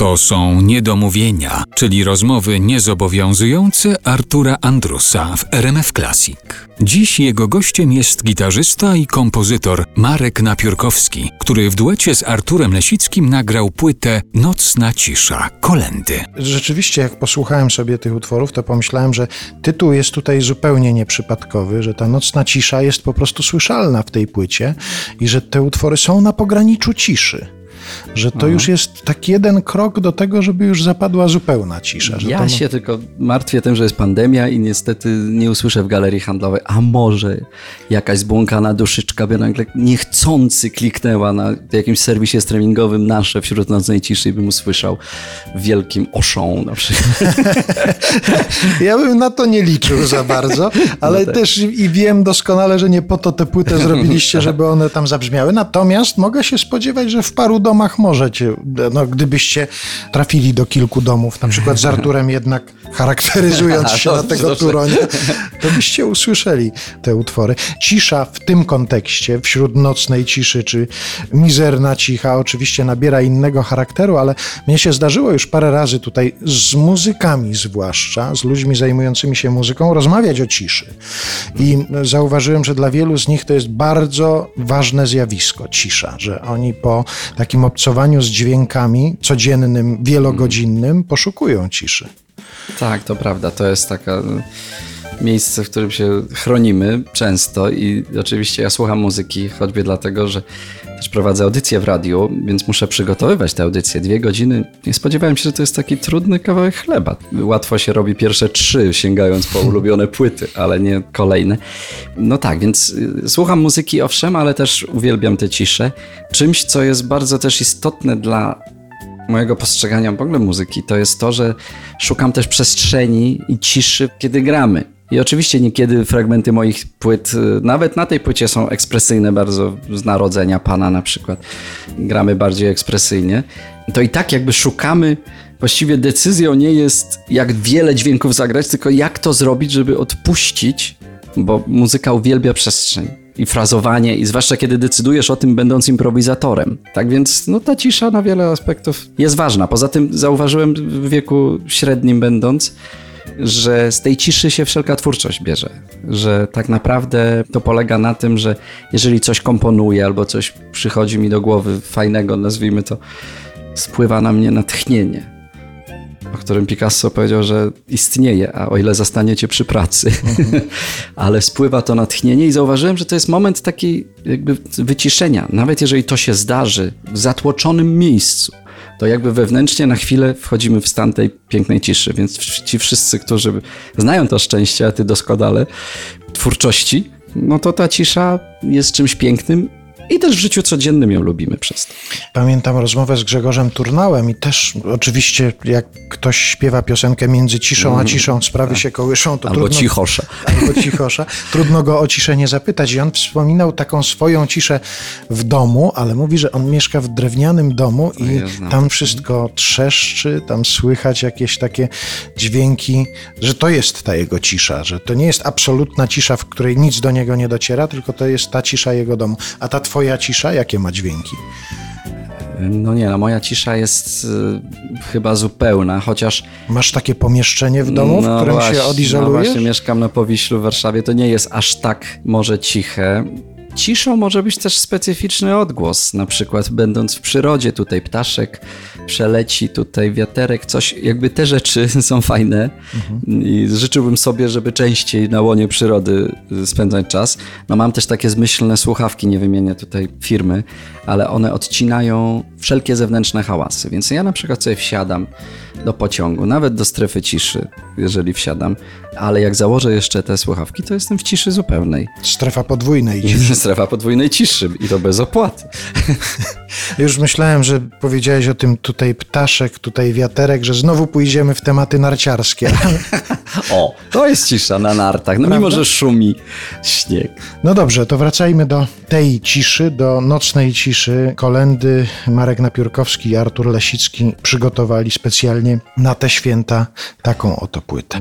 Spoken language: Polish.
To są niedomówienia, czyli rozmowy niezobowiązujące Artura Andrusa w RMF Classic. Dziś jego gościem jest gitarzysta i kompozytor Marek Napiórkowski, który w duecie z Arturem Lesickim nagrał płytę Nocna cisza, kolendy. Rzeczywiście, jak posłuchałem sobie tych utworów, to pomyślałem, że tytuł jest tutaj zupełnie nieprzypadkowy, że ta nocna cisza jest po prostu słyszalna w tej płycie i że te utwory są na pograniczu ciszy że to już jest tak jeden krok do tego, żeby już zapadła zupełna cisza. ja to... się tylko martwię tym, że jest pandemia i niestety nie usłyszę w galerii handlowej, a może jakaś zbłąkana duszyczka by nagle niechcący kliknęła na jakimś serwisie streamingowym nasze wśród nocnej ciszy i bym usłyszał wielkim oszą na przykład. ja bym na to nie liczył za bardzo, ale no tak. też i wiem doskonale, że nie po to tę płytę zrobiliście, żeby one tam zabrzmiały. Natomiast mogę się spodziewać, że w paru domach domach możecie, no, gdybyście trafili do kilku domów, na przykład z Arturem jednak charakteryzując się na tego Turonia, to byście usłyszeli te utwory. Cisza w tym kontekście, wśród nocnej ciszy, czy mizerna cicha, oczywiście nabiera innego charakteru, ale mnie się zdarzyło już parę razy tutaj z muzykami zwłaszcza, z ludźmi zajmującymi się muzyką, rozmawiać o ciszy. I zauważyłem, że dla wielu z nich to jest bardzo ważne zjawisko, cisza, że oni po takim obcowaniu z dźwiękami codziennym, wielogodzinnym poszukują ciszy. Tak, to prawda. To jest taka miejsce, w którym się chronimy często i oczywiście ja słucham muzyki choćby dlatego, że też prowadzę audycję w radiu, więc muszę przygotowywać tę audycję. Dwie godziny. Nie spodziewałem się, że to jest taki trudny kawałek chleba. Łatwo się robi pierwsze trzy, sięgając po ulubione płyty, ale nie kolejne. No tak, więc y, słucham muzyki owszem, ale też uwielbiam tę ciszę. Czymś, co jest bardzo też istotne dla mojego postrzegania w ogóle muzyki, to jest to, że szukam też przestrzeni i ciszy, kiedy gramy. I oczywiście niekiedy fragmenty moich płyt, y, nawet na tej płycie są ekspresyjne bardzo, z narodzenia Pana na przykład. Gramy bardziej ekspresyjnie. To i tak jakby szukamy, właściwie decyzją nie jest jak wiele dźwięków zagrać, tylko jak to zrobić, żeby odpuścić, bo muzyka uwielbia przestrzeń i frazowanie, i zwłaszcza kiedy decydujesz o tym, będąc improwizatorem. Tak więc no, ta cisza na wiele aspektów jest ważna. Poza tym zauważyłem w wieku średnim będąc, że z tej ciszy się wszelka twórczość bierze. Że tak naprawdę to polega na tym, że jeżeli coś komponuję albo coś przychodzi mi do głowy fajnego, nazwijmy to, spływa na mnie natchnienie o którym Picasso powiedział, że istnieje, a o ile zastaniecie przy pracy. Ale spływa to natchnienie i zauważyłem, że to jest moment takiej jakby wyciszenia. Nawet jeżeli to się zdarzy w zatłoczonym miejscu, to jakby wewnętrznie na chwilę wchodzimy w stan tej pięknej ciszy. Więc ci wszyscy, którzy znają to szczęście, a ty doskonale, twórczości, no to ta cisza jest czymś pięknym i też w życiu codziennym ją lubimy przez to. Pamiętam rozmowę z Grzegorzem Turnałem i też oczywiście jak ktoś śpiewa piosenkę między ciszą a mhm. ciszą, sprawy tak. się kołyszą, to albo trudno... cichosza. Albo cichosza. Trudno go o ciszę nie zapytać. I on wspominał taką swoją ciszę w domu, ale mówi, że on mieszka w drewnianym domu i ja tam wszystko trzeszczy, tam słychać jakieś takie dźwięki, że to jest ta jego cisza, że to nie jest absolutna cisza, w której nic do niego nie dociera, tylko to jest ta cisza jego domu. A ta twoja twoja cisza jakie ma dźwięki? No nie, no moja cisza jest y, chyba zupełna, chociaż... Masz takie pomieszczenie w domu, no w którym właśnie, się odizolujesz? No właśnie, mieszkam na Powiślu w Warszawie, to nie jest aż tak może ciche. Ciszą może być też specyficzny odgłos, na przykład będąc w przyrodzie, tutaj ptaszek przeleci, tutaj wiaterek, coś, jakby te rzeczy są fajne mhm. i życzyłbym sobie, żeby częściej na łonie przyrody spędzać czas. No mam też takie zmyślne słuchawki, nie wymienię tutaj firmy, ale one odcinają wszelkie zewnętrzne hałasy, więc ja na przykład sobie wsiadam do pociągu, nawet do strefy ciszy, jeżeli wsiadam, ale jak założę jeszcze te słuchawki, to jestem w ciszy zupełnej. Strefa podwójnej ciszy. strefa podwójnej ciszy i to bez opłaty. Już myślałem, że powiedziałeś o tym tutaj ptaszek, tutaj wiaterek, że znowu pójdziemy w tematy narciarskie. O, to jest cisza na nartach, no mimo, że szumi śnieg. No dobrze, to wracajmy do tej ciszy, do nocnej ciszy. Kolendy Marek Napiórkowski i Artur Lesicki przygotowali specjalnie na te święta taką oto płytę.